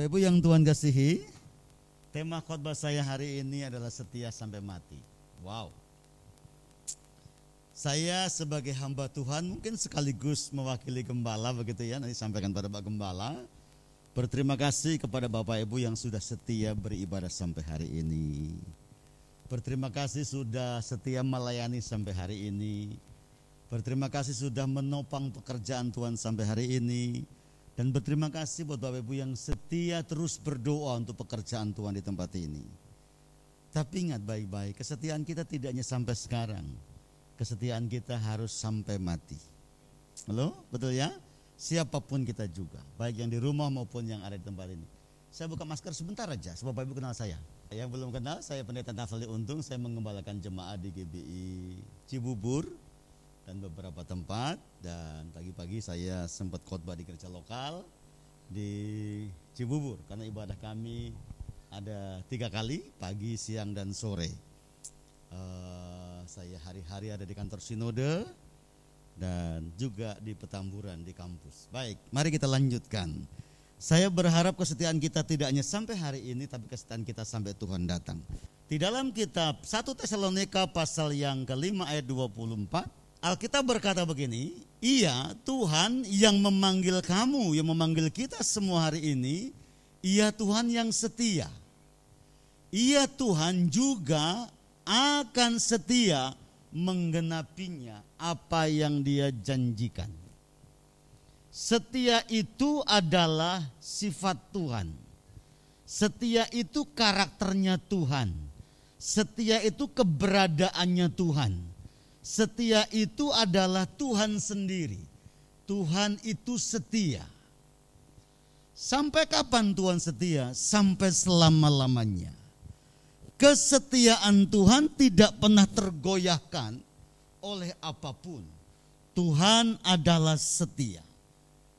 Bapak Ibu yang Tuhan kasihi, tema khotbah saya hari ini adalah setia sampai mati. Wow. Saya sebagai hamba Tuhan mungkin sekaligus mewakili gembala begitu ya, nanti sampaikan pada Pak Gembala. Berterima kasih kepada Bapak Ibu yang sudah setia beribadah sampai hari ini. Berterima kasih sudah setia melayani sampai hari ini. Berterima kasih sudah menopang pekerjaan Tuhan sampai hari ini. Dan berterima kasih buat Bapak Ibu yang setia terus berdoa untuk pekerjaan Tuhan di tempat ini. Tapi ingat baik-baik, kesetiaan kita tidak hanya sampai sekarang kesetiaan kita harus sampai mati. Halo, betul ya? Siapa pun kita juga, baik yang di rumah maupun yang ada di tempat ini. Saya buka masker sebentar aja, sebab Bapak Ibu kenal saya. Yang belum kenal, saya pendeta Nafali Untung, saya mengembalakan jemaat di GBI Cibubur dan beberapa tempat. Dan pagi-pagi saya sempat khotbah di gereja lokal di Cibubur, karena ibadah kami ada tiga kali, pagi, siang, dan sore. Uh, saya hari-hari ada di kantor sinode dan juga di petamburan di kampus. Baik, mari kita lanjutkan. Saya berharap kesetiaan kita tidak hanya sampai hari ini tapi kesetiaan kita sampai Tuhan datang. Di dalam kitab 1 Tesalonika pasal yang kelima ayat 24 Alkitab berkata begini, Iya Tuhan yang memanggil kamu, yang memanggil kita semua hari ini, Ia Tuhan yang setia. Ia Tuhan juga akan setia menggenapinya apa yang dia janjikan. Setia itu adalah sifat Tuhan. Setia itu karakternya Tuhan. Setia itu keberadaannya Tuhan. Setia itu adalah Tuhan sendiri. Tuhan itu setia. Sampai kapan Tuhan setia? Sampai selama-lamanya kesetiaan Tuhan tidak pernah tergoyahkan oleh apa pun. Tuhan adalah setia.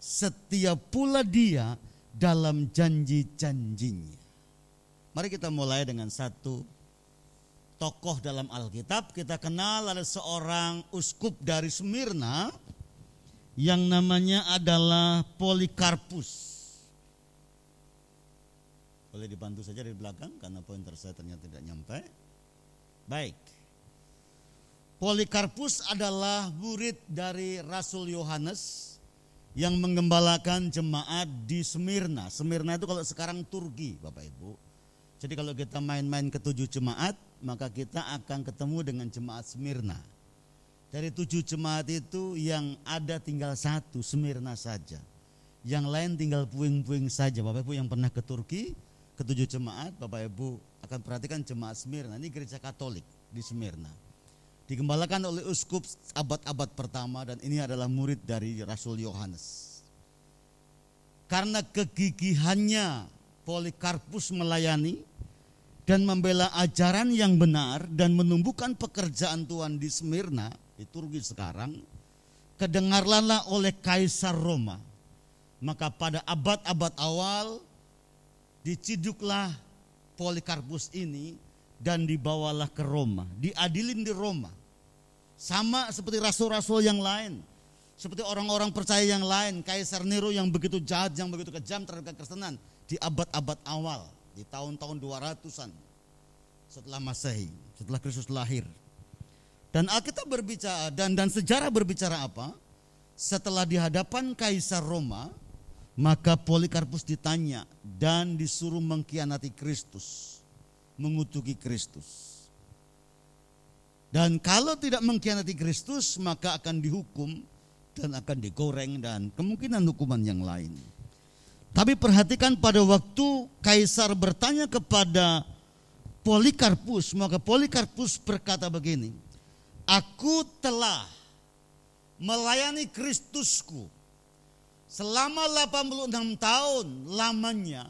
Setia pula dia dalam janji-janjinya. Mari kita mulai dengan satu tokoh dalam Alkitab. Kita kenal ada seorang uskup dari Smyrna yang namanya adalah Polikarpus. Boleh dibantu saja dari belakang karena pointer saya ternyata tidak nyampe. Baik. Polikarpus adalah murid dari Rasul Yohanes yang mengembalakan jemaat di Smyrna. Smyrna itu kalau sekarang Turki, Bapak Ibu. Jadi kalau kita main-main ke tujuh jemaat, maka kita akan ketemu dengan jemaat Smyrna. Dari tujuh jemaat itu yang ada tinggal satu, Smyrna saja. Yang lain tinggal puing-puing saja. Bapak Ibu yang pernah ke Turki, ketujuh jemaat, Bapak Ibu akan perhatikan jemaat Smyrna. Ini gereja Katolik di Smyrna. Digembalakan oleh uskup abad-abad pertama dan ini adalah murid dari Rasul Yohanes. Karena kegigihannya Polikarpus melayani dan membela ajaran yang benar dan menumbuhkan pekerjaan Tuhan di Smyrna, di Turki sekarang, kedengarlah oleh Kaisar Roma. Maka pada abad-abad awal diciduklah Polikarpus ini dan dibawalah ke Roma, diadilin di Roma. Sama seperti rasul-rasul yang lain, seperti orang-orang percaya yang lain, Kaisar Nero yang begitu jahat, yang begitu kejam terhadap kekristenan di abad-abad awal, di tahun-tahun 200-an setelah Masehi, setelah Kristus lahir. Dan Alkitab berbicara dan dan sejarah berbicara apa? Setelah di hadapan Kaisar Roma, maka Polikarpus ditanya dan disuruh mengkhianati Kristus, mengutuki Kristus. Dan kalau tidak mengkhianati Kristus, maka akan dihukum dan akan digoreng dan kemungkinan hukuman yang lain. Tapi perhatikan pada waktu kaisar bertanya kepada Polikarpus, maka Polikarpus berkata begini, Aku telah melayani Kristusku selama 86 tahun lamanya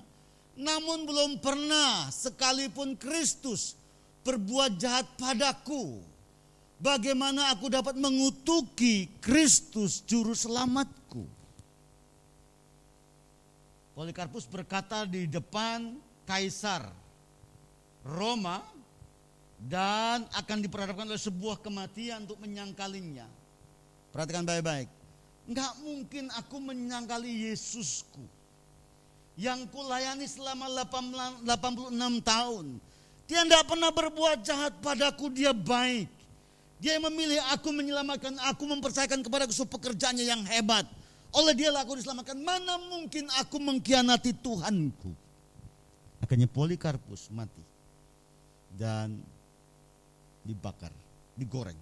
namun belum pernah sekalipun Kristus berbuat jahat padaku. Bagaimana aku dapat mengutuki Kristus juru selamatku? Polikarpus berkata di depan kaisar Roma dan akan diperhadapkan oleh sebuah kematian untuk menyangkalinya. Perhatikan baik-baik. Enggak mungkin aku menyangkali Yesusku. yang kulayani selama 86 tahun. Dia tidak pernah berbuat jahat padaku, dia baik. Dia yang memilih aku menyelamatkan aku, mempercayakan kepada aku pekerjaannya yang hebat. Oleh dia aku diselamatkan. Mana mungkin aku mengkhianati Tuhanku. Akhirnya Polikarpus mati. Dan dibakar, digoreng.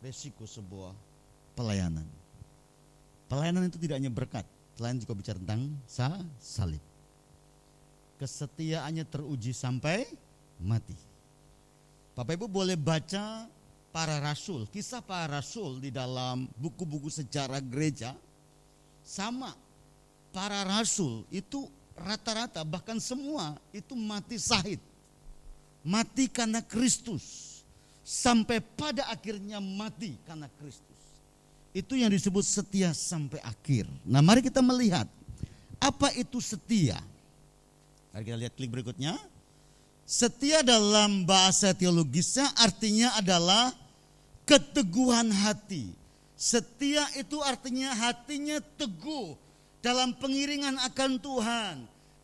Resiko sebuah pelayanan. Pelayanan itu tidak hanya berkat, Pelayanan juga bicara tentang salib. Kesetiaannya teruji sampai mati. Bapak Ibu boleh baca para rasul, kisah para rasul di dalam buku-buku sejarah gereja sama. Para rasul itu rata-rata bahkan semua itu mati sahid. Mati karena Kristus. Sampai pada akhirnya mati karena Kristus. Itu yang disebut setia sampai akhir. Nah mari kita melihat apa itu setia. Mari kita lihat klik berikutnya. Setia dalam bahasa teologisnya artinya adalah keteguhan hati. Setia itu artinya hatinya teguh dalam pengiringan akan Tuhan.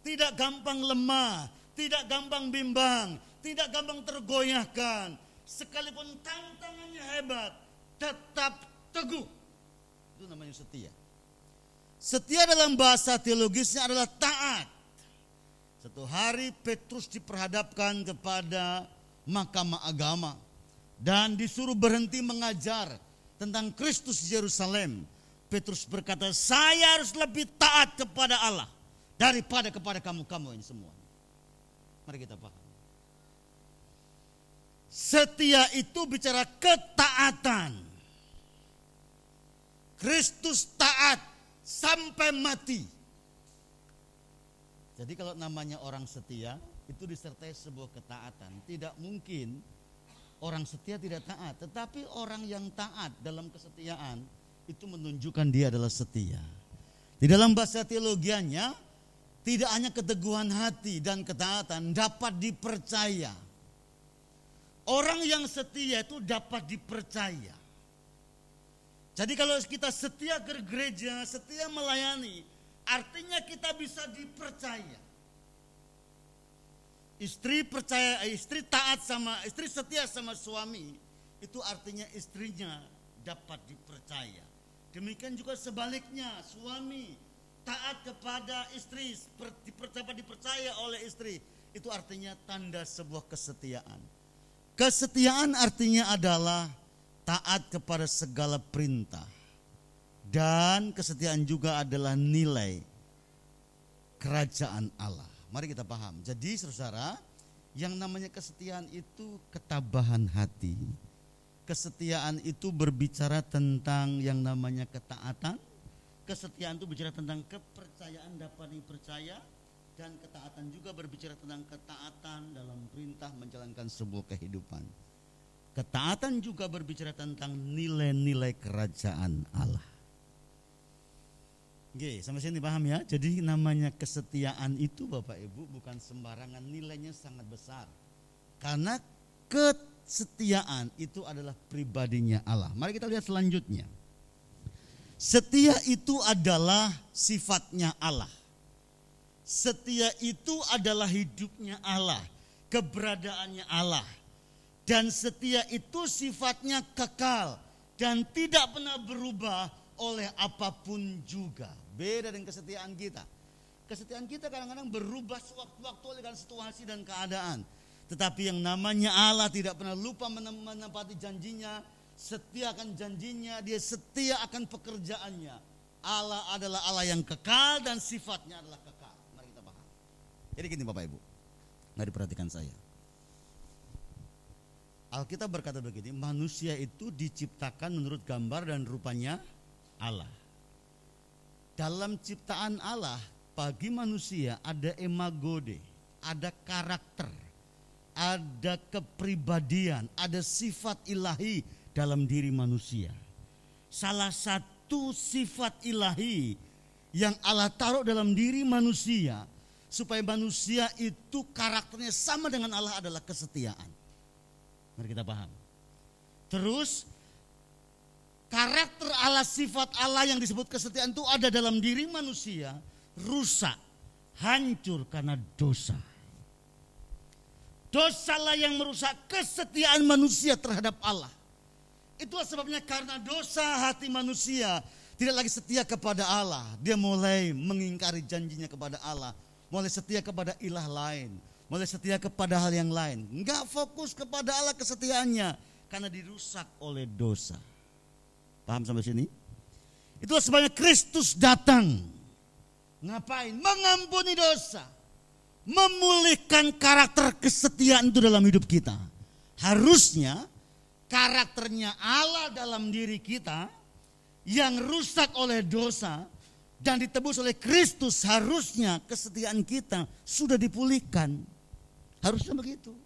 Tidak gampang lemah, tidak gampang bimbang, tidak gampang tergoyahkan. Sekalipun tantangannya hebat, tetap teguh itu namanya setia. Setia dalam bahasa teologisnya adalah taat. Satu hari Petrus diperhadapkan kepada mahkamah agama dan disuruh berhenti mengajar tentang Kristus Yerusalem. Petrus berkata, "Saya harus lebih taat kepada Allah daripada kepada kamu-kamu ini semua." Mari kita paham. Setia itu bicara ketaatan. Kristus taat sampai mati. Jadi kalau namanya orang setia itu disertai sebuah ketaatan. Tidak mungkin orang setia tidak taat, tetapi orang yang taat dalam kesetiaan itu menunjukkan dia adalah setia. Di dalam bahasa teologianya tidak hanya keteguhan hati dan ketaatan dapat dipercaya. Orang yang setia itu dapat dipercaya. Jadi kalau kita setia ke gereja, setia melayani, artinya kita bisa dipercaya. Istri percaya, istri taat sama, istri setia sama suami, itu artinya istrinya dapat dipercaya. Demikian juga sebaliknya, suami taat kepada istri, dapat dipercaya oleh istri, itu artinya tanda sebuah kesetiaan. Kesetiaan artinya adalah taat kepada segala perintah. Dan kesetiaan juga adalah nilai kerajaan Allah. Mari kita paham. Jadi saudara, yang namanya kesetiaan itu ketabahan hati. Kesetiaan itu berbicara tentang yang namanya ketaatan. Kesetiaan itu bicara tentang kepercayaan dapat dipercaya dan ketaatan juga berbicara tentang ketaatan dalam perintah menjalankan sebuah kehidupan. Ketaatan juga berbicara tentang nilai-nilai kerajaan Allah. Oke, sampai sini paham ya? Jadi namanya kesetiaan itu Bapak Ibu bukan sembarangan nilainya sangat besar. Karena kesetiaan itu adalah pribadinya Allah. Mari kita lihat selanjutnya. Setia itu adalah sifatnya Allah. Setia itu adalah hidupnya Allah, keberadaannya Allah dan setia itu sifatnya kekal dan tidak pernah berubah oleh apa pun juga. Beda dengan kesetiaan kita. Kesetiaan kita kadang-kadang berubah sewaktu-waktu oleh situasi dan keadaan. Tetapi yang namanya Allah tidak pernah lupa menempati janjinya, setia akan janjinya, dia setia akan pekerjaannya. Allah adalah Allah yang kekal dan sifatnya adalah kekal. Mari kita paham. Jadi gini Bapak Ibu, mari perhatikan saya. Alkitab berkata begini, manusia itu diciptakan menurut gambar dan rupanya Allah. Dalam ciptaan Allah, bagi manusia ada emagode, ada karakter, ada kepribadian, ada sifat ilahi dalam diri manusia. Salah satu sifat ilahi yang Allah taruh dalam diri manusia supaya manusia itu karakternya sama dengan Allah adalah kesetiaan. Mari kita paham. Terus karakter Allah, sifat Allah yang disebut kesetiaan itu ada dalam diri manusia, rusak, hancur karena dosa. Dosalah yang merusak kesetiaan manusia terhadap Allah. Itulah sebabnya karena dosa hati manusia tidak lagi setia kepada Allah. Dia mulai mengingkari janjinya kepada Allah. Mulai setia kepada ilah lain. Mulai setia kepada hal yang lain. Enggak fokus kepada Allah kesetiaannya. Karena dirusak oleh dosa. Paham sampai sini? Itulah sebabnya Kristus datang. Ngapain? Mengampuni dosa. Memulihkan karakter kesetiaan itu dalam hidup kita. Harusnya karakternya Allah dalam diri kita yang rusak oleh dosa dan ditebus oleh Kristus harusnya kesetiaan kita sudah dipulihkan. Harusnya begitu.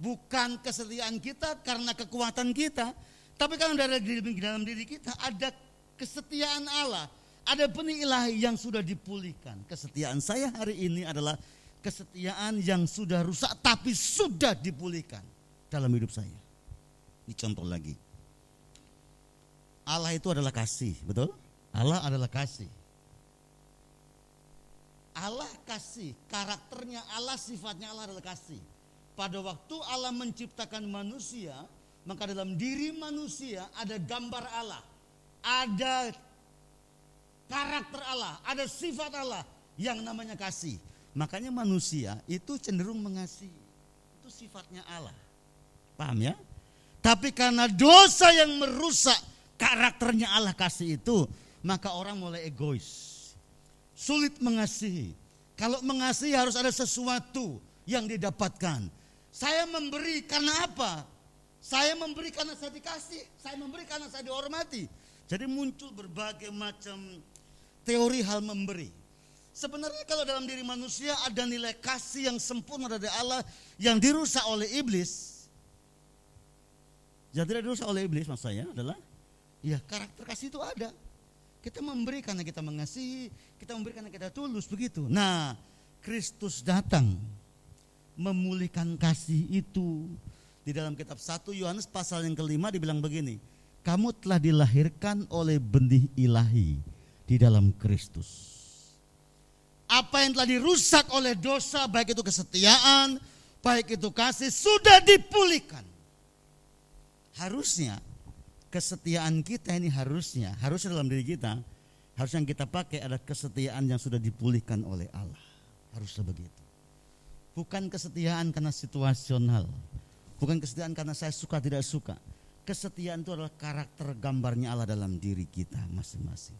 Bukan kesetiaan kita karena kekuatan kita, tapi karena dari dalam diri kita ada kesetiaan Allah, ada benih ilahi yang sudah dipulihkan. Kesetiaan saya hari ini adalah kesetiaan yang sudah rusak tapi sudah dipulihkan dalam hidup saya. Ini contoh lagi. Allah itu adalah kasih, betul? Allah adalah kasih. Allah kasih, karakternya Allah, sifatnya Allah adalah kasih. Pada waktu Allah menciptakan manusia, maka dalam diri manusia ada gambar Allah, ada karakter Allah, ada sifat Allah yang namanya kasih. Makanya manusia itu cenderung mengasihi. Itu sifatnya Allah. Paham ya? Tapi karena dosa yang merusak karakternya Allah kasih itu, maka orang mulai egois. Sulit mengasihi. Kalau mengasihi harus ada sesuatu yang didapatkan. Saya memberi karena apa? Saya memberi karena saya dikasih, saya memberi karena saya dihormati. Jadi muncul berbagai macam teori hal memberi. Sebenarnya kalau dalam diri manusia ada nilai kasih yang sempurna dari Allah yang dirusak oleh iblis. Yang tidak dirusak oleh iblis maksud saya adalah ya karakter kasih itu ada. Kita memberi karena kita mengasihi, kita memberi karena kita tulus begitu. Nah, Kristus datang memulihkan kasih itu. Di dalam kitab 1 Yohanes pasal yang kelima dibilang begini, kamu telah dilahirkan oleh benih ilahi di dalam Kristus. Apa yang telah dirusak oleh dosa, baik itu kesetiaan, baik itu kasih, sudah dipulihkan. Harusnya kesetiaan kita ini harusnya, harusnya dalam diri kita, harus yang kita pakai adalah kesetiaan yang sudah dipulihkan oleh Allah. Harusnya begitu. Bukan kesetiaan karena situasional. Bukan kesetiaan karena saya suka tidak suka. Kesetiaan itu adalah karakter gambarnya Allah dalam diri kita masing-masing.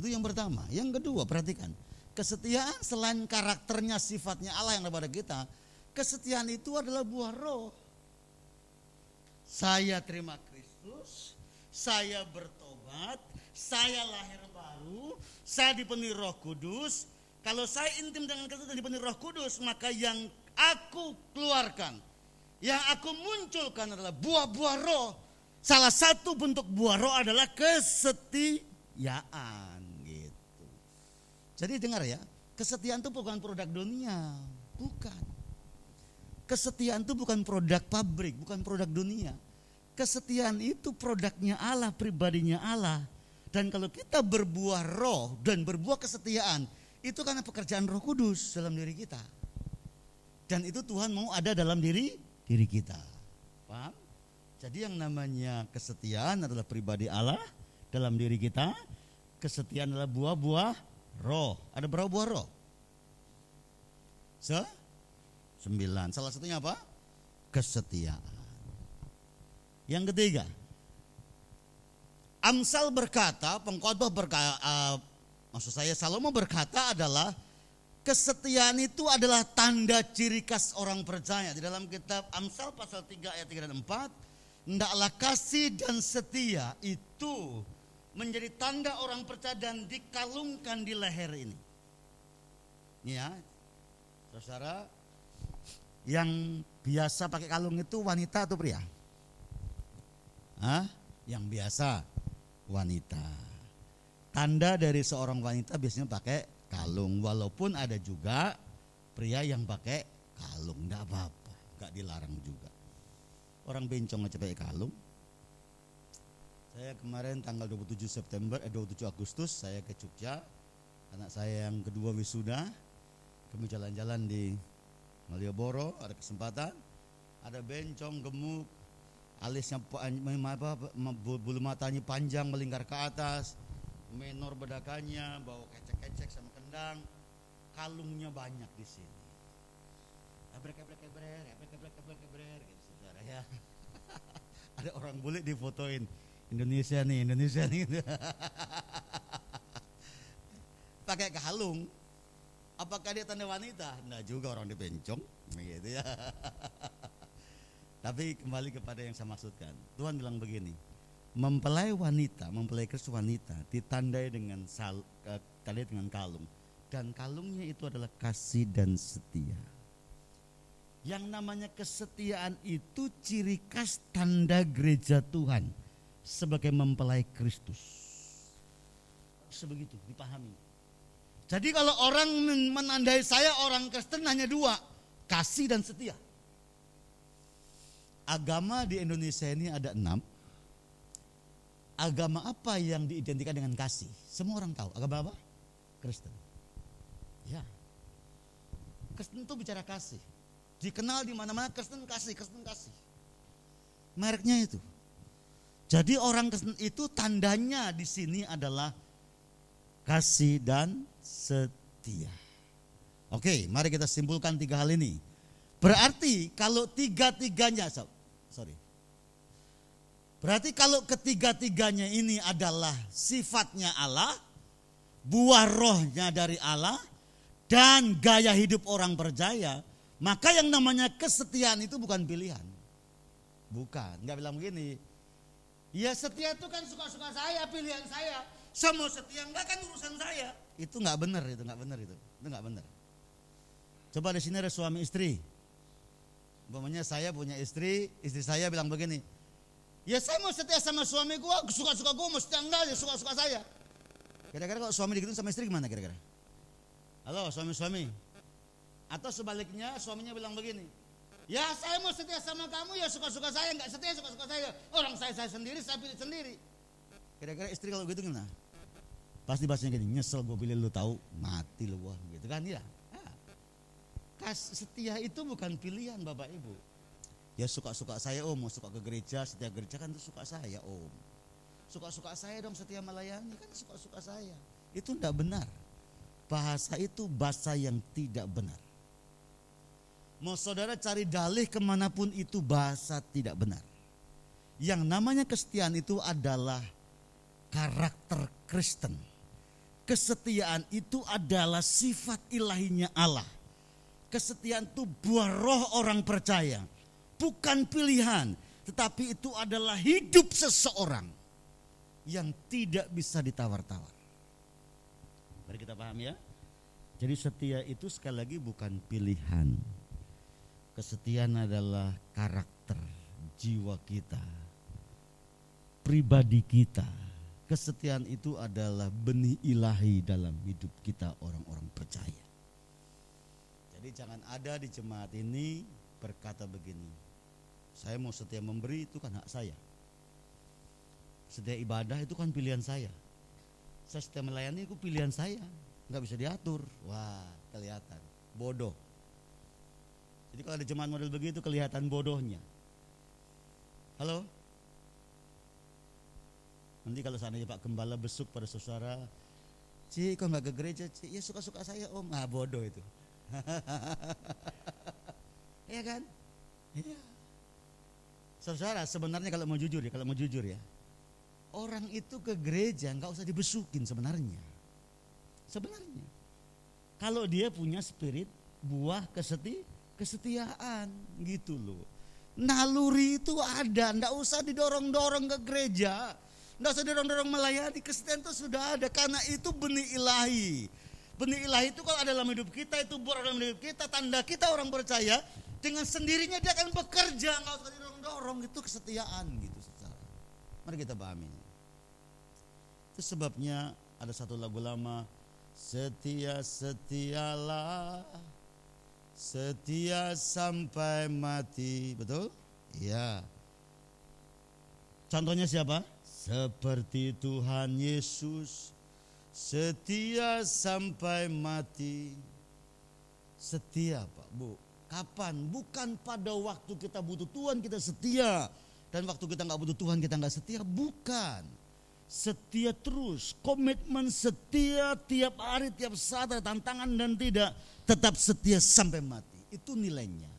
Itu yang pertama. Yang kedua, perhatikan. Kesetiaan selain karakternya, sifatnya Allah yang ada pada kita. Kesetiaan itu adalah buah roh. Saya terima Kristus, saya bertobat, saya lahir baru, saya dipenuhi roh kudus, kalau saya intim dengan Kristus dan dipenuhi Roh Kudus, maka yang aku keluarkan, yang aku munculkan adalah buah-buah roh. Salah satu bentuk buah roh adalah kesetiaan gitu. Jadi dengar ya, kesetiaan itu bukan produk dunia, bukan. Kesetiaan itu bukan produk pabrik, bukan produk dunia. Kesetiaan itu produknya Allah, pribadinya Allah. Dan kalau kita berbuah roh dan berbuah kesetiaan, itu karena pekerjaan Roh Kudus dalam diri kita. Dan itu Tuhan mau ada dalam diri diri kita. Paham? Jadi yang namanya kesetiaan adalah pribadi Allah dalam diri kita. Kesetiaan adalah buah-buah roh. Ada berapa buah roh? Se? Sembilan. Salah satunya apa? Kesetiaan. Yang ketiga, Amsal berkata, pengkhotbah berkata, uh, Maksud saya Salomo berkata adalah kesetiaan itu adalah tanda ciri khas orang percaya. Di dalam kitab Amsal pasal 3 ayat 3 dan 4, hendaklah kasih dan setia itu menjadi tanda orang percaya dan dikalungkan di leher ini. Ya, saudara, yang biasa pakai kalung itu wanita atau pria? Hah? Yang biasa wanita. Tanda dari seorang wanita biasanya pakai kalung, walaupun ada juga pria yang pakai kalung, tidak apa-apa, nggak dilarang juga. Orang bencong aja pakai kalung. Saya kemarin tanggal 27 September, eh 27 Agustus saya ke Jogja. Anak saya yang kedua wisuda. Kami jalan-jalan di Malioboro, ada kesempatan. Ada bencong gemuk, alisnya apa, bulu matanya panjang melingkar ke atas, menor bedakannya, bawa kecek-kecek sama kendang, kalungnya banyak di sini. Ebrek ebrek ebrek, ebrek ebrek ebrek ebrek, gitu saudara ya. Ada orang bule difotoin Indonesia nih, Indonesia nih. Pakai kalung. Apakah dia tanda wanita? Nah juga orang dipencong, gitu ya. Tapi kembali kepada yang saya maksudkan. Tuhan bilang begini, mempelai wanita, mempelai Kristus wanita ditandai dengan sal, tadi dengan kalung. Dan kalungnya itu adalah kasih dan setia. Yang namanya kesetiaan itu ciri khas tanda gereja Tuhan sebagai mempelai Kristus. Sebegitu dipahami. Jadi kalau orang menandai saya orang Kristen hanya dua, kasih dan setia agama di Indonesia ini ada enam. Agama apa yang diidentikan dengan kasih? Semua orang tahu. Agama apa? Kristen. Ya. Kristen itu bicara kasih. Dikenal di mana-mana Kristen kasih, Kristen kasih. Mereknya itu. Jadi orang Kristen itu tandanya di sini adalah kasih dan setia. Oke, mari kita simpulkan tiga hal ini. Berarti kalau tiga-tiganya, sorry. Berarti kalau ketiga-tiganya ini adalah sifatnya Allah, buah rohnya dari Allah, dan gaya hidup orang percaya, maka yang namanya kesetiaan itu bukan pilihan. Bukan, nggak bilang begini. Ya setia itu kan suka-suka saya, pilihan saya. Semua setia enggak kan urusan saya. Itu nggak benar, itu nggak benar itu. Itu nggak benar. Coba di sini ada suami istri. Umpamanya saya punya istri, istri saya bilang begini, ya saya mau setia sama suami gua, suka-suka gua mau setia enggak ya suka-suka saya. Kira-kira kalau suami dikirim sama istri gimana kira-kira? Halo suami-suami. Atau sebaliknya suaminya bilang begini, ya saya mau setia sama kamu ya suka-suka saya, enggak setia suka-suka saya. Orang saya saya sendiri, saya pilih sendiri. Kira-kira istri kalau gitu gimana? Pasti bahasanya gini, nyesel gue pilih lu tahu, mati lu wah gitu kan ya setia itu bukan pilihan Bapak Ibu. Ya suka-suka saya om, mau suka ke gereja, setia gereja kan itu suka saya om. Suka-suka saya dong setia melayani kan suka-suka saya. Itu tidak benar. Bahasa itu bahasa yang tidak benar. Mau saudara cari dalih ke mana pun itu bahasa tidak benar. Yang namanya kesetiaan itu adalah karakter Kristen. Kesetiaan itu adalah sifat ilahinya Allah Kesetiaan itu buah roh orang percaya. Bukan pilihan, tetapi itu adalah hidup seseorang yang tidak bisa ditawar-tawar. Mari kita paham ya. Jadi setia itu sekali lagi bukan pilihan. Kesetiaan adalah karakter jiwa kita, pribadi kita. Kesetiaan itu adalah benih ilahi dalam hidup kita orang-orang percaya. Jadi jangan ada di jemaat ini berkata begini, saya mau setia memberi itu kan hak saya. Setia ibadah itu kan pilihan saya. Saya setia melayani itu pilihan saya, nggak bisa diatur. Wah, kelihatan bodoh. Jadi kalau ada jemaat model begitu kelihatan bodohnya. Halo? Nanti kalau seandainya Pak Gembala besuk pada saudara, Cik, kok nggak ke gereja? Cik, ya suka-suka saya om. Ah bodoh itu. Iya kan? Iya. Saudara, sebenarnya kalau mau jujur ya, kalau mau jujur ya, orang itu ke gereja nggak usah dibesukin sebenarnya. Sebenarnya, kalau dia punya spirit buah keseti, kesetiaan gitu loh. Naluri itu ada, nggak usah didorong-dorong ke gereja, nggak usah didorong-dorong melayani, kesetiaan itu sudah ada karena itu benih ilahi. Benih ilahi itu kalau ada dalam hidup kita, itu buat dalam hidup kita, tanda kita orang percaya, dengan sendirinya dia akan bekerja, nggak usah didorong-dorong, itu kesetiaan gitu. Mari kita pahami. Itu sebabnya ada satu lagu lama, setia setialah, setia sampai mati, betul? Iya. Contohnya siapa? Seperti Tuhan Yesus setia sampai mati. Setia Pak Bu. Kapan? Bukan pada waktu kita butuh Tuhan kita setia. Dan waktu kita nggak butuh Tuhan kita nggak setia. Bukan. Setia terus. Komitmen setia tiap hari, tiap saat ada tantangan dan tidak. Tetap setia sampai mati. Itu nilainya.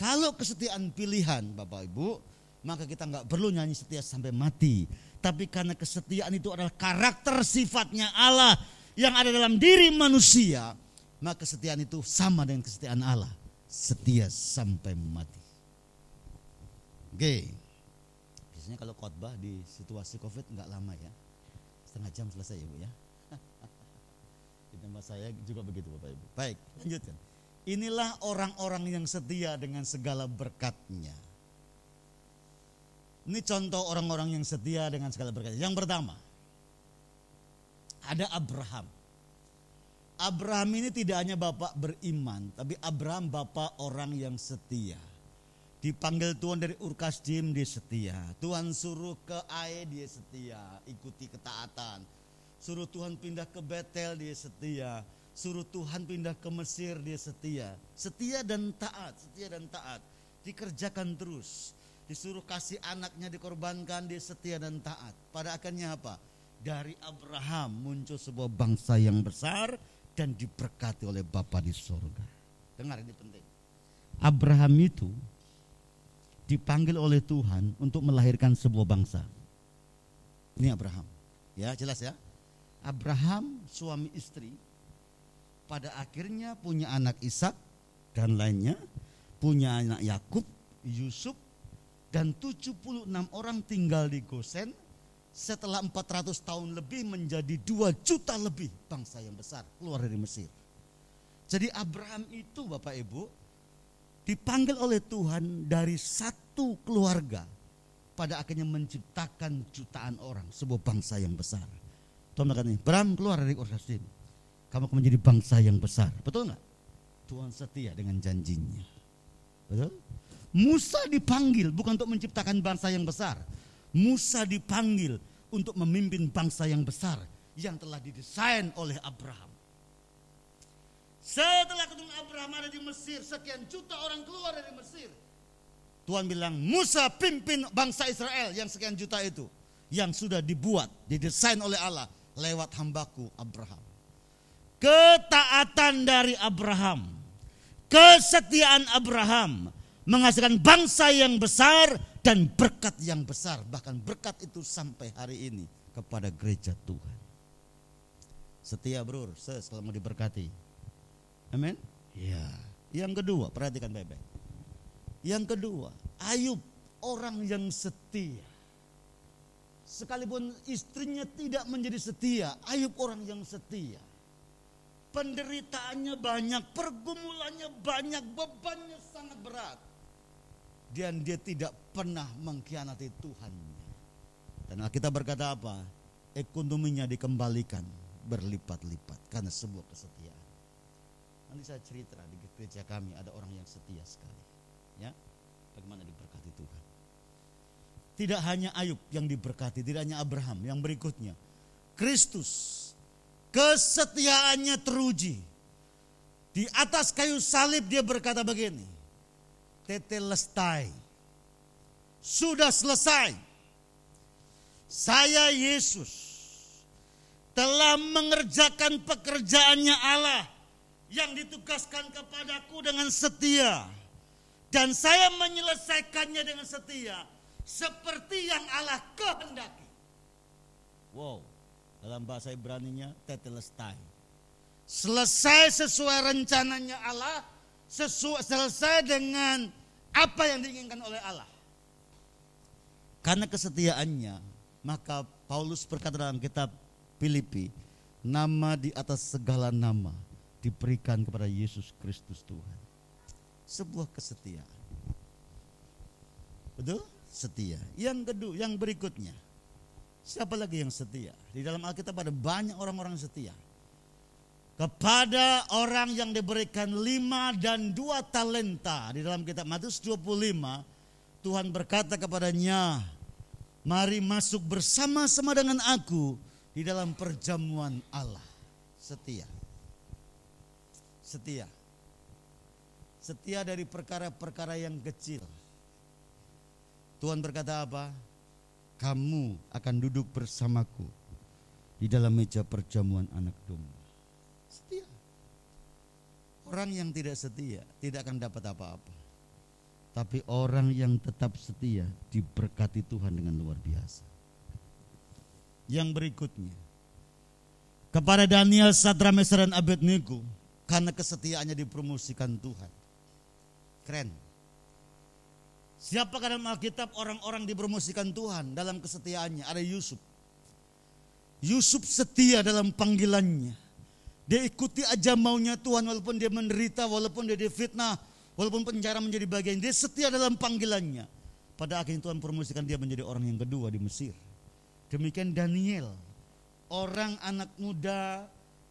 Kalau kesetiaan pilihan Bapak Ibu, maka kita nggak perlu nyanyi setia sampai mati. Tapi karena kesetiaan itu adalah karakter sifatnya Allah yang ada dalam diri manusia, maka kesetiaan itu sama dengan kesetiaan Allah. Setia sampai mati. Oke. Biasanya kalau khotbah di situasi Covid nggak lama ya. Setengah jam selesai ya Bu ya. Di saya juga begitu Bapak Ibu. Baik, lanjutkan. Inilah orang-orang yang setia dengan segala berkatnya. Ini contoh orang-orang yang setia dengan segala berkat. Yang pertama, ada Abraham. Abraham ini tidak hanya bapak beriman, tapi Abraham bapak orang yang setia. Dipanggil Tuhan dari Urkasdim dia setia. Tuhan suruh ke Ae dia setia, ikuti ketaatan. Suruh Tuhan pindah ke Betel dia setia. Suruh Tuhan pindah ke Mesir dia setia. Setia dan taat, setia dan taat. Dikerjakan terus disuruh kasih anaknya dikorbankan, dia setia dan taat. Pada akhirnya apa? Dari Abraham muncul sebuah bangsa yang besar dan diberkati oleh Bapa di sorga. Dengar ini penting. Abraham itu dipanggil oleh Tuhan untuk melahirkan sebuah bangsa. Ini Abraham. Ya, jelas ya. Abraham suami istri pada akhirnya punya anak Ishak dan lainnya, punya anak Yakub, Yusuf dan 76 orang tinggal di Gosen setelah 400 tahun lebih menjadi 2 juta lebih bangsa yang besar keluar dari Mesir. Jadi Abraham itu Bapak Ibu dipanggil oleh Tuhan dari satu keluarga pada akhirnya menciptakan jutaan orang sebuah bangsa yang besar. Tuhan berkata ini, Abraham keluar dari Orsasim. Kamu akan menjadi bangsa yang besar. Betul nggak? Tuhan setia dengan janjinya. Betul? Musa dipanggil bukan untuk menciptakan bangsa yang besar. Musa dipanggil untuk memimpin bangsa yang besar yang telah didesain oleh Abraham. Setelah ketemu Abraham ada di Mesir, sekian juta orang keluar dari Mesir. Tuhan bilang, Musa pimpin bangsa Israel yang sekian juta itu. Yang sudah dibuat, didesain oleh Allah lewat hambaku Abraham. Ketaatan dari Abraham, kesetiaan Abraham, menghasilkan bangsa yang besar dan berkat yang besar. Bahkan berkat itu sampai hari ini kepada gereja Tuhan. Setia bro, selalu diberkati. Amin. Ya. Yang kedua, perhatikan baik-baik. Yang kedua, Ayub orang yang setia. Sekalipun istrinya tidak menjadi setia, Ayub orang yang setia. Penderitaannya banyak, pergumulannya banyak, bebannya sangat berat dan dia tidak pernah mengkhianati Tuhan. Dan kita berkata apa? Ekonominya dikembalikan berlipat-lipat karena sebuah kesetiaan. Nanti saya cerita di gereja kami ada orang yang setia sekali. Ya, bagaimana diberkati Tuhan. Tidak hanya Ayub yang diberkati, tidak hanya Abraham, yang berikutnya. Kristus kesetiaannya teruji. Di atas kayu salib dia berkata begini, tetelestai. Sudah selesai. Saya Yesus telah mengerjakan pekerjaannya Allah yang ditugaskan kepadaku dengan setia. Dan saya menyelesaikannya dengan setia seperti yang Allah kehendaki. Wow, dalam bahasa Ibrani-nya tetelestai. Selesai sesuai rencananya Allah sesuai selesai dengan apa yang diinginkan oleh Allah. Karena kesetiaannya, maka Paulus berkata dalam kitab Filipi, nama di atas segala nama diberikan kepada Yesus Kristus Tuhan. Sebuah kesetiaan. Betul? Setia. Yang kedua, yang berikutnya. Siapa lagi yang setia? Di dalam Alkitab ada banyak orang-orang setia kepada orang yang diberikan lima dan dua talenta di dalam kitab Matius 25 Tuhan berkata kepadanya Mari masuk bersama-sama dengan aku di dalam perjamuan Allah. Setia. Setia. Setia dari perkara-perkara yang kecil. Tuhan berkata apa? Kamu akan duduk bersamaku di dalam meja perjamuan anak domba. Setia. Orang yang tidak setia tidak akan dapat apa-apa. Tapi orang yang tetap setia diberkati Tuhan dengan luar biasa. Yang berikutnya. Kepada Daniel, Sadra, Mesra, dan Abednego. Karena kesetiaannya dipromosikan Tuhan. Keren. Siapa dalam Alkitab orang-orang dipromosikan Tuhan dalam kesetiaannya? Ada Yusuf. Yusuf setia dalam panggilannya. Dia ikuti aja maunya Tuhan walaupun dia menderita, walaupun dia difitnah, Walaupun penjara menjadi bagian, dia setia dalam panggilannya. Pada akhirnya Tuhan promosikan dia menjadi orang yang kedua di Mesir. Demikian Daniel, orang anak muda,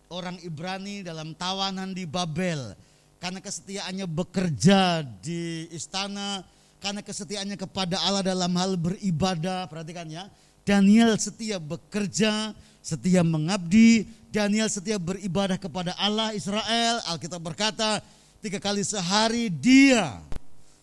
orang Ibrani dalam tawanan di Babel. Karena kesetiaannya bekerja di istana, karena kesetiaannya kepada Allah dalam hal beribadah, perhatikan ya. Daniel setia bekerja, setia mengabdi, Daniel setia beribadah kepada Allah Israel. Alkitab berkata, Tiga kali sehari dia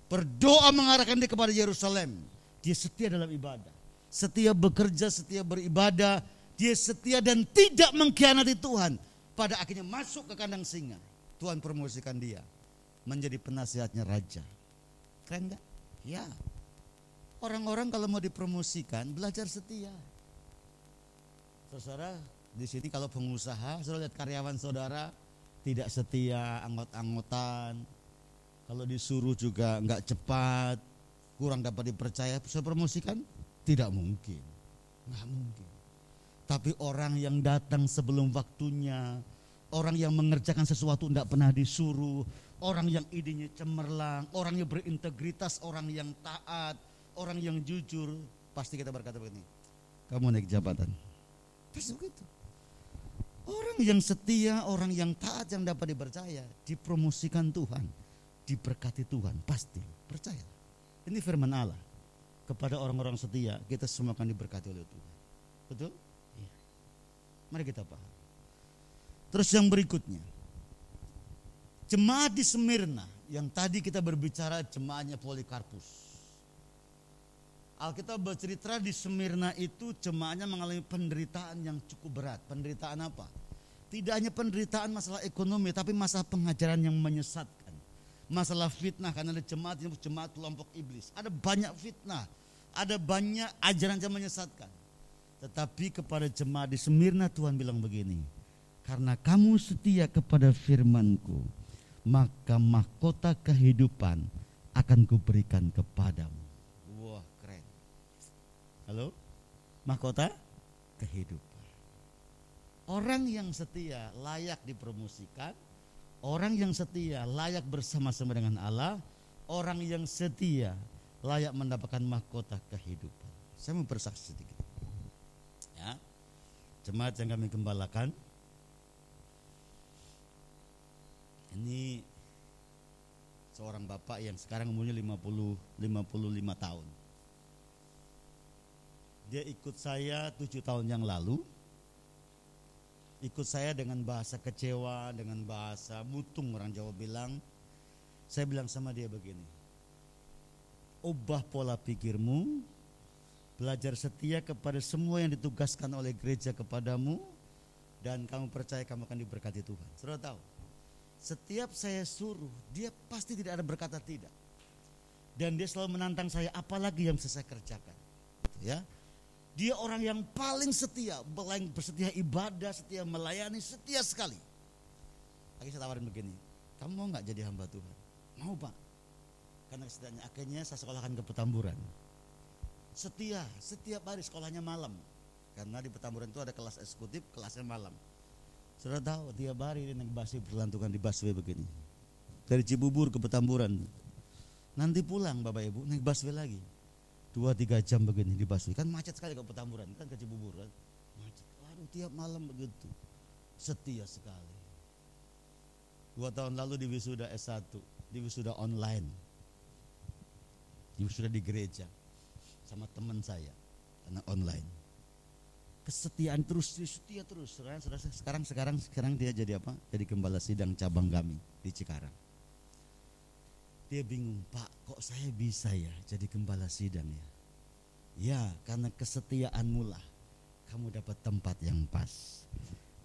berdoa mengarahkan dia kepada Yerusalem. Dia setia dalam ibadah. Setia bekerja, setia beribadah. Dia setia dan tidak mengkhianati Tuhan. Pada akhirnya masuk ke kandang singa. Tuhan promosikan dia. Menjadi penasihatnya raja. Keren gak? Ya. Orang-orang kalau mau dipromosikan belajar setia. Saudara, di sini kalau pengusaha, saudara lihat karyawan saudara, tidak setia, anggot-anggotan. Kalau disuruh juga nggak cepat, kurang dapat dipercaya, bisa promosikan? Tidak mungkin, nggak mungkin. Tapi orang yang datang sebelum waktunya, orang yang mengerjakan sesuatu tidak pernah disuruh, orang yang idenya cemerlang, orang yang berintegritas, orang yang taat, orang yang jujur, pasti kita berkata begini, kamu naik jabatan. Pasti begitu. Orang yang setia, orang yang taat yang dapat dipercaya, dipromosikan Tuhan, diberkati Tuhan, pasti percaya. Ini firman Allah. Kepada orang-orang setia, kita semua akan diberkati oleh Tuhan. Betul? Ya. Mari kita paham. Terus yang berikutnya. Jemaat di Smyrna yang tadi kita berbicara jemaatnya Polikarpus. Alkitab bercerita di Semirna itu jemaahnya mengalami penderitaan yang cukup berat. Penderitaan apa? Tidak hanya penderitaan masalah ekonomi, tapi masalah pengajaran yang menyesatkan. Masalah fitnah, karena ada jemaat yang jemaat kelompok iblis. Ada banyak fitnah, ada banyak ajaran yang menyesatkan. Tetapi kepada jemaat di Semirna Tuhan bilang begini, karena kamu setia kepada firmanku, maka mahkota kehidupan akan kuberikan kepadamu. Halo? Mahkota kehidupan. Orang yang setia layak dipromosikan, orang yang setia layak bersama-sama dengan Allah, orang yang setia layak mendapatkan mahkota kehidupan. Saya mau bersaksi sedikit. Ya. Jemaat yang kami gembalakan ini seorang bapak yang sekarang umurnya 50 55 tahun. Dia ikut saya tujuh tahun yang lalu. Ikut saya dengan bahasa kecewa, dengan bahasa mutung orang Jawa bilang. Saya bilang sama dia begini. Ubah pola pikirmu, belajar setia kepada semua yang ditugaskan oleh gereja kepadamu, dan kamu percaya kamu akan diberkati Tuhan. Sudah tahu, setiap saya suruh, dia pasti tidak ada berkata tidak. Dan dia selalu menantang saya, apalagi yang bisa saya kerjakan. Ya, dia orang yang paling setia, paling bersetia ibadah, setia melayani, setia sekali. Lagi saya tawarin begini, kamu mau nggak jadi hamba Tuhan? Mau pak. Karena kesetiaannya akhirnya saya sekolahkan ke Petamburan. Setia, setiap hari sekolahnya malam. Karena di Petamburan itu ada kelas eksekutif, kelasnya malam. Sudah tahu tiap hari dia naik busway berlantungan di busway begini. Dari Cibubur ke Petamburan. Nanti pulang Bapak Ibu naik busway lagi. Dua tiga jam begini di busway. Kan macet sekali ke Petamburan kan ke Cibubur kan? Macet. Waduh tiap malam begitu. Setia sekali. Dua tahun lalu di wisuda S1 di wisuda online. Di wisuda di gereja sama teman saya karena online. Kesetiaan terus, setia terus. Sekarang sekarang sekarang dia jadi apa? Jadi gembala sidang cabang kami di Cikarang. Dia bingung, Pak, kok saya bisa ya jadi gembala sidang ya? Ya, karena kesetiaanmu lah kamu dapat tempat yang pas.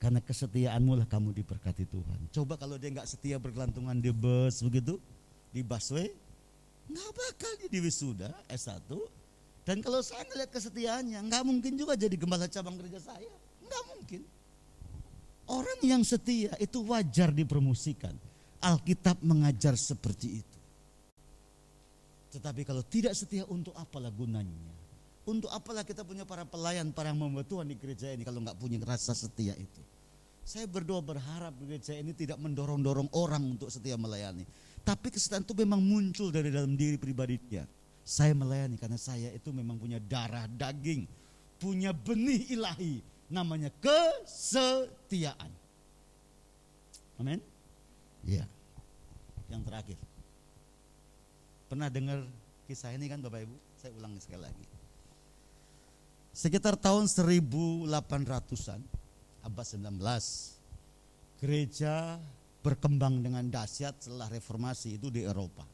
Karena kesetiaanmu lah kamu diberkati Tuhan. Coba kalau dia nggak setia bergelantungan di bus begitu, di busway, nggak bakal jadi wisuda S1. Dan kalau saya ngeliat kesetiaannya, nggak mungkin juga jadi gembala cabang gereja saya. Nggak mungkin. Orang yang setia itu wajar dipromosikan. Alkitab mengajar seperti itu. Tetapi kalau tidak setia untuk apalah gunanya? Untuk apalah kita punya para pelayan, para membuat Tuhan di gereja ini kalau nggak punya rasa setia itu. Saya berdoa berharap gereja ini tidak mendorong-dorong orang untuk setia melayani. Tapi kesetiaan itu memang muncul dari dalam diri pribadi dia. Saya melayani karena saya itu memang punya darah daging. Punya benih ilahi. Namanya kesetiaan. Amin? Ya. Yang terakhir. Pernah dengar kisah ini kan Bapak Ibu? Saya ulangi sekali lagi. Sekitar tahun 1800-an, abad 19, gereja berkembang dengan dahsyat setelah reformasi itu di Eropa.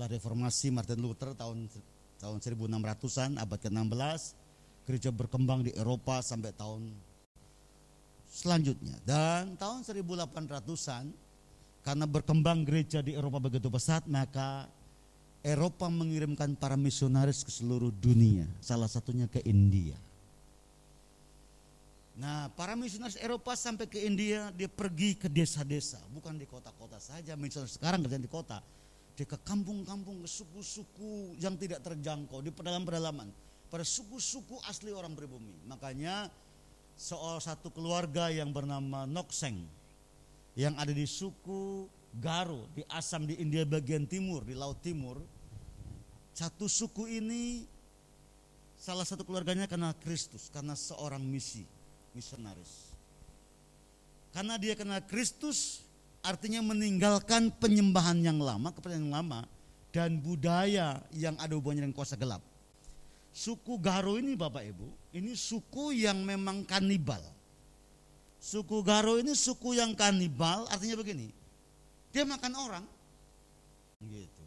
Setelah reformasi Martin Luther tahun tahun 1600-an abad ke-16, gereja berkembang di Eropa sampai tahun selanjutnya. Dan tahun 1800-an karena berkembang gereja di Eropa begitu pesat, maka Eropa mengirimkan para misionaris ke seluruh dunia, salah satunya ke India. Nah, para misionaris Eropa sampai ke India, dia pergi ke desa-desa, bukan di kota-kota saja. Misionaris sekarang kerja di kota, dia ke kampung-kampung, ke suku-suku yang tidak terjangkau, di pedalaman-pedalaman, pada suku-suku asli orang pribumi. Makanya soal satu keluarga yang bernama Nokseng, yang ada di suku Garo di Assam di India bagian timur di Laut Timur satu suku ini salah satu keluarganya kenal Kristus karena seorang misi misionaris karena dia kenal Kristus artinya meninggalkan penyembahan yang lama kepercayaan yang lama dan budaya yang ada hubungannya dengan kuasa gelap suku Garo ini Bapak Ibu ini suku yang memang kanibal suku Garo ini suku yang kanibal artinya begini dia makan orang. Gitu.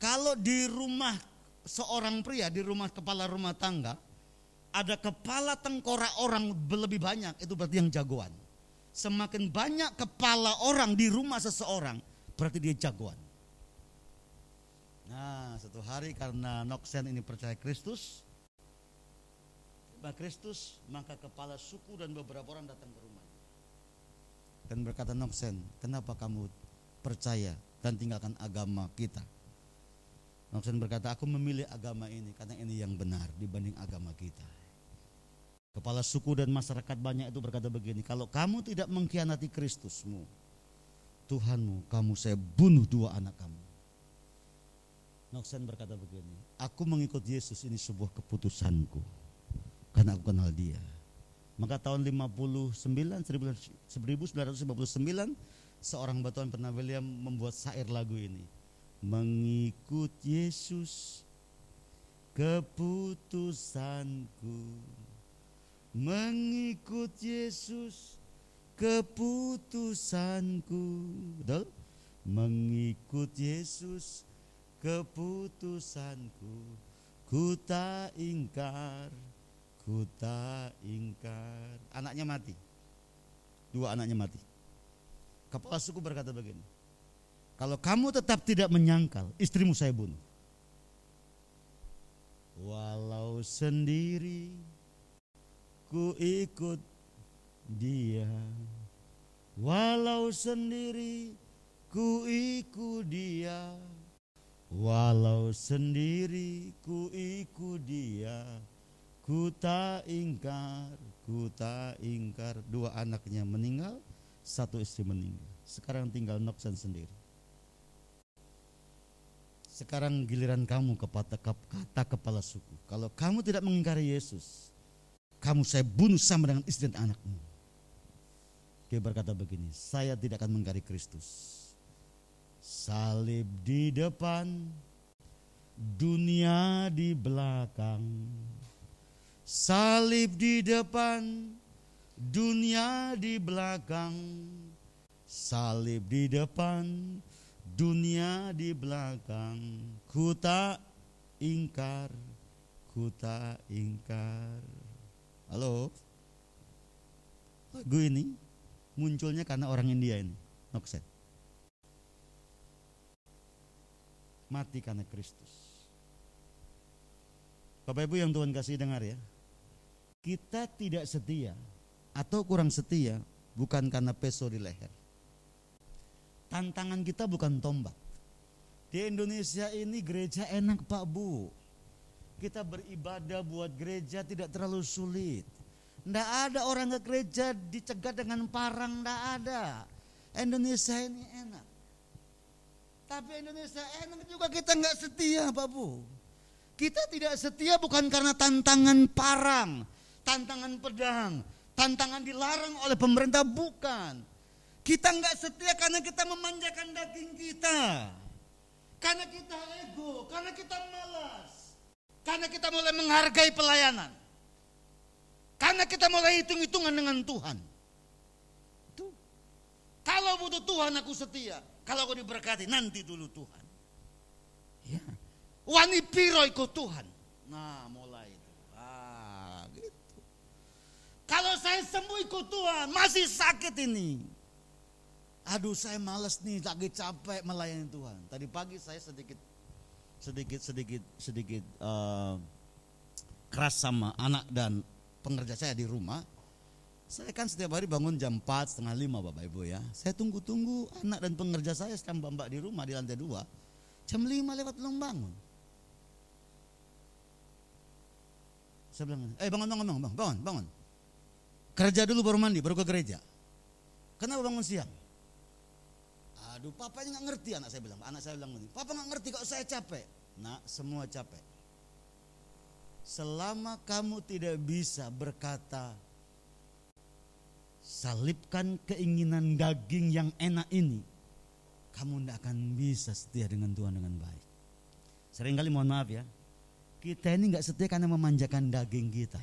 Kalau di rumah seorang pria, di rumah kepala rumah tangga, ada kepala tengkorak orang lebih banyak, itu berarti yang jagoan. Semakin banyak kepala orang di rumah seseorang, berarti dia jagoan. Nah, satu hari karena Noksen ini percaya Kristus, Kristus, maka kepala suku dan beberapa orang datang ke rumah dan berkata Noksen, kenapa kamu percaya dan tinggalkan agama kita? Noksen berkata, aku memilih agama ini karena ini yang benar dibanding agama kita. Kepala suku dan masyarakat banyak itu berkata begini, kalau kamu tidak mengkhianati Kristusmu, Tuhanmu, kamu saya bunuh dua anak kamu. Noksen berkata begini, aku mengikut Yesus ini sebuah keputusanku karena aku kenal dia maka tahun 59 1959 seorang batuan pernah William membuat syair lagu ini. Mengikut Yesus keputusanku mengikut Yesus keputusanku betul mengikut Yesus keputusanku ku tak ingkar ku tak ingkar. Anaknya mati. Dua anaknya mati. Kepala suku berkata begini. Kalau kamu tetap tidak menyangkal, istrimu saya bunuh. Walau sendiri ku ikut dia. Walau sendiri ku ikut dia. Walau sendiri ku ikut dia Ku tak ingkar, ku tak ingkar. Dua anaknya meninggal, satu istri meninggal. Sekarang tinggal Noksan sendiri. Sekarang giliran kamu kata, kata kepala suku. Kalau kamu tidak mengingkari Yesus, kamu saya bunuh sama dengan istri dan anakmu. Dia berkata begini, saya tidak akan mengingkari Kristus. Salib di depan, dunia di belakang Salib di depan, dunia di belakang. Salib di depan, dunia di belakang. Ku tak ingkar, ku tak ingkar. Halo? Lagu ini munculnya karena orang India ini, Nokset. Mati karena Kristus. Bapak Ibu yang Tuhan kasih dengar ya. Kita tidak setia atau kurang setia bukan karena peso di leher. Tantangan kita bukan tombak. Di Indonesia ini gereja enak Pak Bu. Kita beribadah buat gereja tidak terlalu sulit. Tidak ada orang ke gereja dicegat dengan parang, tidak ada. Indonesia ini enak. Tapi Indonesia enak juga kita nggak setia Pak Bu. Kita tidak setia bukan karena tantangan parang, tantangan pedang, tantangan dilarang oleh pemerintah, bukan. Kita nggak setia karena kita memanjakan daging kita. Karena kita ego, karena kita malas. Karena kita mulai menghargai pelayanan. Karena kita mulai hitung-hitungan dengan Tuhan. Tuh. Kalau butuh Tuhan aku setia. Kalau aku diberkati nanti dulu Tuhan. Ya. Wani piro ikut Tuhan. Nah mulai itu. Ah, gitu. Kalau saya sembuh ikut Tuhan, masih sakit ini. Aduh saya males nih, lagi capek melayani Tuhan. Tadi pagi saya sedikit sedikit sedikit sedikit uh, keras sama anak dan pengerja saya di rumah. Saya kan setiap hari bangun jam 4, setengah 5 Bapak Ibu ya. Saya tunggu-tunggu anak dan pengerja saya sedang mbak di rumah di lantai 2. Jam 5 lewat belum bangun. Saya bilang, eh bangun, bangun, bangun, bangun, bangun. Kerja dulu baru mandi, baru ke gereja. Kenapa bangun siang? Aduh, papanya nggak ngerti anak saya bilang. Anak saya bilang begini, papa nggak ngerti kok saya capek. Nah, semua capek. Selama kamu tidak bisa berkata, salibkan keinginan daging yang enak ini, kamu tidak akan bisa setia dengan Tuhan dengan baik. Seringkali mohon maaf ya, kita ini nggak setia karena memanjakan daging kita.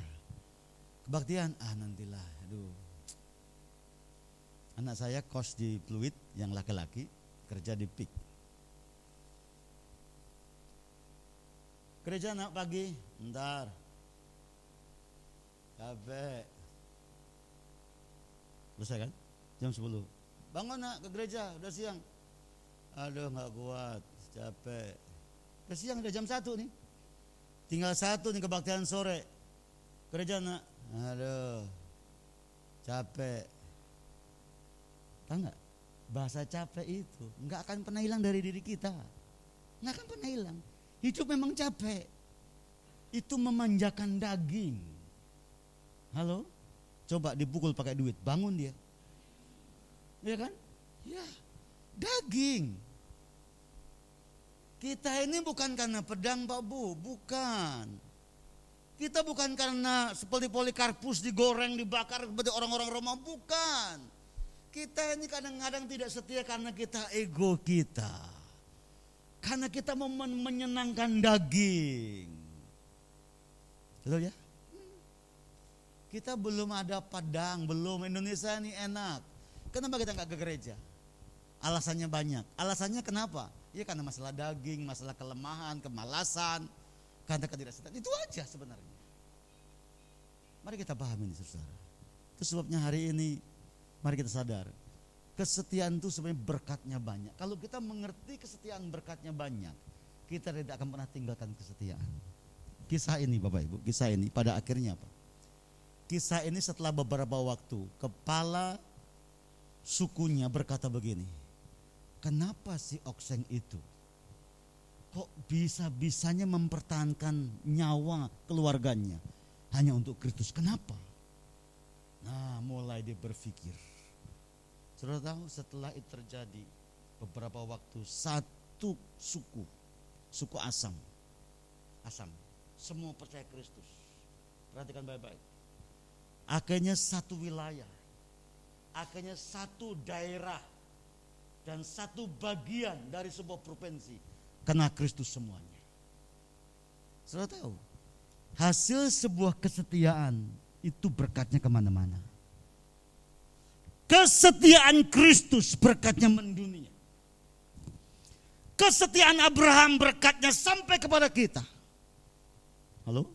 Kebaktian, ah nantilah, aduh Anak saya kos di Pluit yang laki-laki kerja di PIK. Kerja anak pagi, ntar. Capek. Selesai kan? Jam 10. Bangun nak ke gereja, udah siang. Aduh nggak kuat, capek. Udah siang udah jam 1 nih. Tinggal satu nih kebaktian sore. Gereja nak. Aduh. Capek Tahu nggak? Bahasa capek itu nggak akan pernah hilang dari diri kita. Nggak akan pernah hilang. Hidup memang capek. Itu memanjakan daging. Halo? Coba dipukul pakai duit, bangun dia. Ya kan? Ya, daging. Kita ini bukan karena pedang Pak Bu, bukan. Kita bukan karena seperti polikarpus digoreng, dibakar seperti orang-orang Roma, bukan. Kita ini kadang-kadang tidak setia karena kita ego kita. Karena kita mau menyenangkan daging. Betul ya? Kita belum ada padang, belum Indonesia ini enak. Kenapa kita nggak ke gereja? Alasannya banyak. Alasannya kenapa? Ya karena masalah daging, masalah kelemahan, kemalasan, karena ketidaksetiaan. Itu aja sebenarnya. Mari kita pahami ini saudara. Itu sebabnya hari ini Mari kita sadar, kesetiaan itu sebenarnya berkatnya banyak. Kalau kita mengerti kesetiaan berkatnya banyak, kita tidak akan pernah tinggalkan kesetiaan. Kisah ini Bapak Ibu, kisah ini pada akhirnya apa? Kisah ini setelah beberapa waktu, kepala sukunya berkata begini, kenapa si Okseng itu kok bisa-bisanya mempertahankan nyawa keluarganya hanya untuk Kristus? Kenapa? Nah, mulai dia berpikir, Saudara tahu setelah itu terjadi beberapa waktu satu suku, suku Asam, Asam, semua percaya Kristus. Perhatikan baik-baik. Akhirnya satu wilayah, akhirnya satu daerah dan satu bagian dari sebuah provinsi kena Kristus semuanya. Saudara tahu, Hasil sebuah kesetiaan itu berkatnya ke mana-mana. Kesetiaan Kristus berkatnya mendunia. Kesetiaan Abraham berkatnya sampai kepada kita. Halo?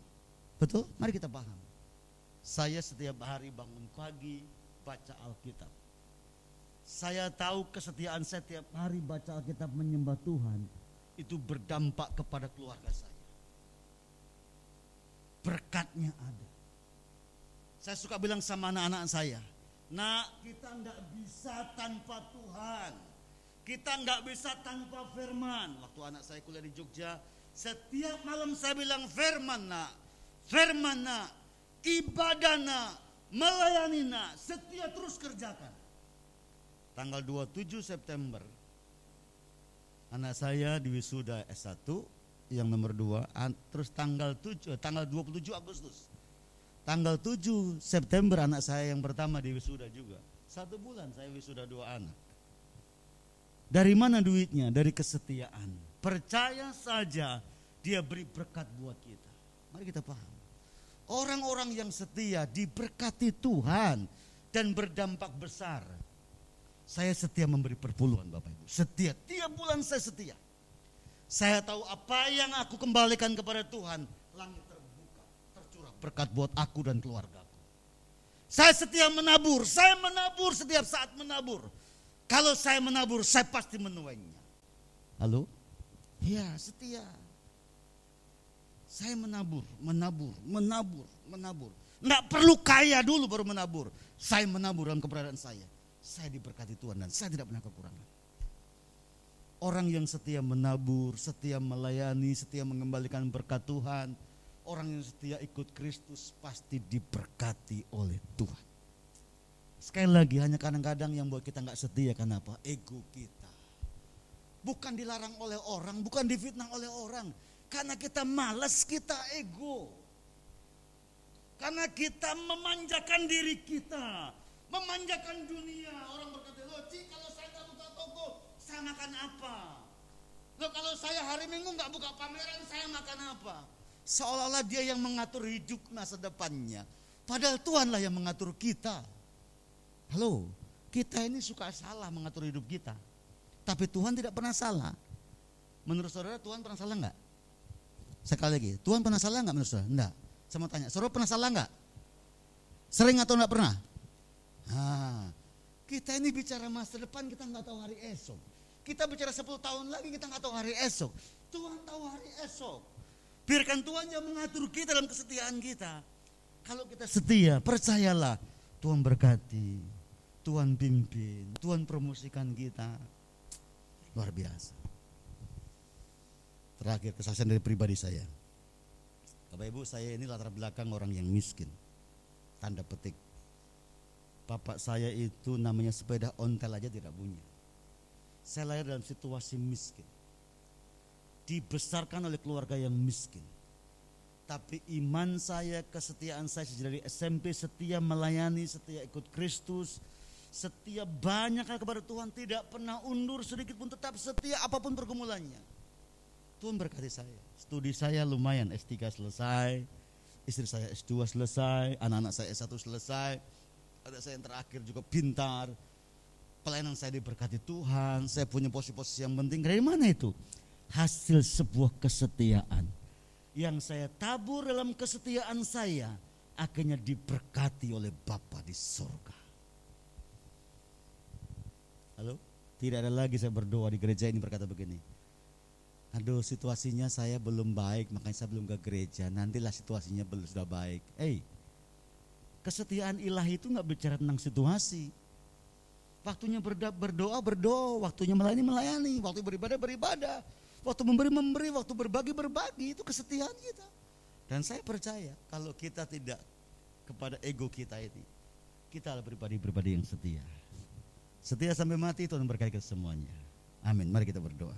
Betul? Mari kita paham. Saya setiap hari bangun pagi baca Alkitab. Saya tahu kesetiaan saya setiap hari baca Alkitab menyembah Tuhan itu berdampak kepada keluarga saya. Berkatnya ada. Saya suka bilang sama anak-anak saya, Nak, kita nggak bisa tanpa Tuhan. Kita nggak bisa tanpa firman. Waktu anak saya kuliah di Jogja, setiap malam saya bilang firman nak, firman nak, ibadah nak, melayani nak, setia terus kerjakan. Tanggal 27 September, anak saya di wisuda S1 yang nomor 2, terus tanggal 7, eh, tanggal 27 Agustus Tanggal 7 September anak saya yang pertama di wisuda juga. Satu bulan saya wisuda dua anak. Dari mana duitnya? Dari kesetiaan. Percaya saja dia beri berkat buat kita. Mari kita paham. Orang-orang yang setia diberkati Tuhan dan berdampak besar. Saya setia memberi perpuluhan Bapak Ibu. Setia, tiap bulan saya setia. Saya tahu apa yang aku kembalikan kepada Tuhan. Langit berkat buat aku dan keluargaku. Saya setia menabur, saya menabur setiap saat menabur. Kalau saya menabur, saya pasti menuainya. Halo? Ya, setia. Saya menabur, menabur, menabur, menabur. Nggak perlu kaya dulu baru menabur. Saya menabur dalam keberadaan saya. Saya diberkati Tuhan dan saya tidak pernah kekurangan. Orang yang setia menabur, setia melayani, setia mengembalikan berkat Tuhan, Orang yang setia ikut Kristus pasti diberkati oleh Tuhan. Sekali lagi hanya kadang-kadang yang buat kita nggak setia kenapa? Ego kita. Bukan dilarang oleh orang, bukan difitnah oleh orang. Karena kita malas, kita ego. Karena kita memanjakan diri kita. Memanjakan dunia. Orang berkata, loh Ci kalau saya tak buka toko, saya makan apa? Loh kalau saya hari minggu nggak buka pameran, saya makan apa? Seolah-olah dia yang mengatur hidup masa depannya. Padahal Tuhanlah yang mengatur kita. Halo, kita ini suka salah mengatur hidup kita. Tapi Tuhan tidak pernah salah. Menurut saudara Tuhan pernah salah enggak? Sekali lagi, Tuhan pernah salah enggak menurut saudara? Enggak. Saya mau tanya, saudara pernah salah enggak? Sering atau enggak pernah? Nah, kita ini bicara masa depan kita enggak tahu hari esok. Kita bicara 10 tahun lagi kita enggak tahu hari esok. Tuhan tahu hari esok. Biarkan Tuhan yang mengatur kita dalam kesetiaan kita. Kalau kita setia, percayalah Tuhan berkati, Tuhan pimpin, Tuhan promosikan kita. Luar biasa. Terakhir kesaksian dari pribadi saya. Bapak Ibu saya ini latar belakang orang yang miskin. Tanda petik. Bapak saya itu namanya sepeda ontel aja tidak punya. Saya lahir dalam situasi miskin dibesarkan oleh keluarga yang miskin. Tapi iman saya, kesetiaan saya sejak dari SMP setia melayani, setia ikut Kristus, setia banyak kepada Tuhan, tidak pernah undur sedikit pun tetap setia apa pun pergumulannya. Tuhan berkati saya. Studi saya lumayan, S3 selesai, istri saya S2 selesai, anak-anak saya S1 selesai, ada saya yang terakhir juga pintar, pelayanan saya diberkati Tuhan, saya punya posisi-posisi yang penting. Dari mana itu? Hasil sebuah kesetiaan. Yang saya tabur dalam kesetiaan saya akhirnya diberkati oleh Bapa di sorga. Halo? Tidak ada lagi saya berdoa di gereja ini berkata begini. Aduh situasinya saya belum baik makanya saya belum ke gereja. Nantilah situasinya belum sudah baik. Eh, hey, kesetiaan ilahi itu nggak bicara tentang situasi. Waktunya berdoa, berdoa, waktunya melayani, melayani, waktu beribadah, beribadah. Waktu memberi, memberi, waktu berbagi, berbagi. Itu kesetiaan kita. Dan saya percaya kalau kita tidak kepada ego kita ini, kita adalah pribadi-pribadi yang setia. Setia sampai mati Tuhan berkait semuanya. Amin. Mari kita berdoa.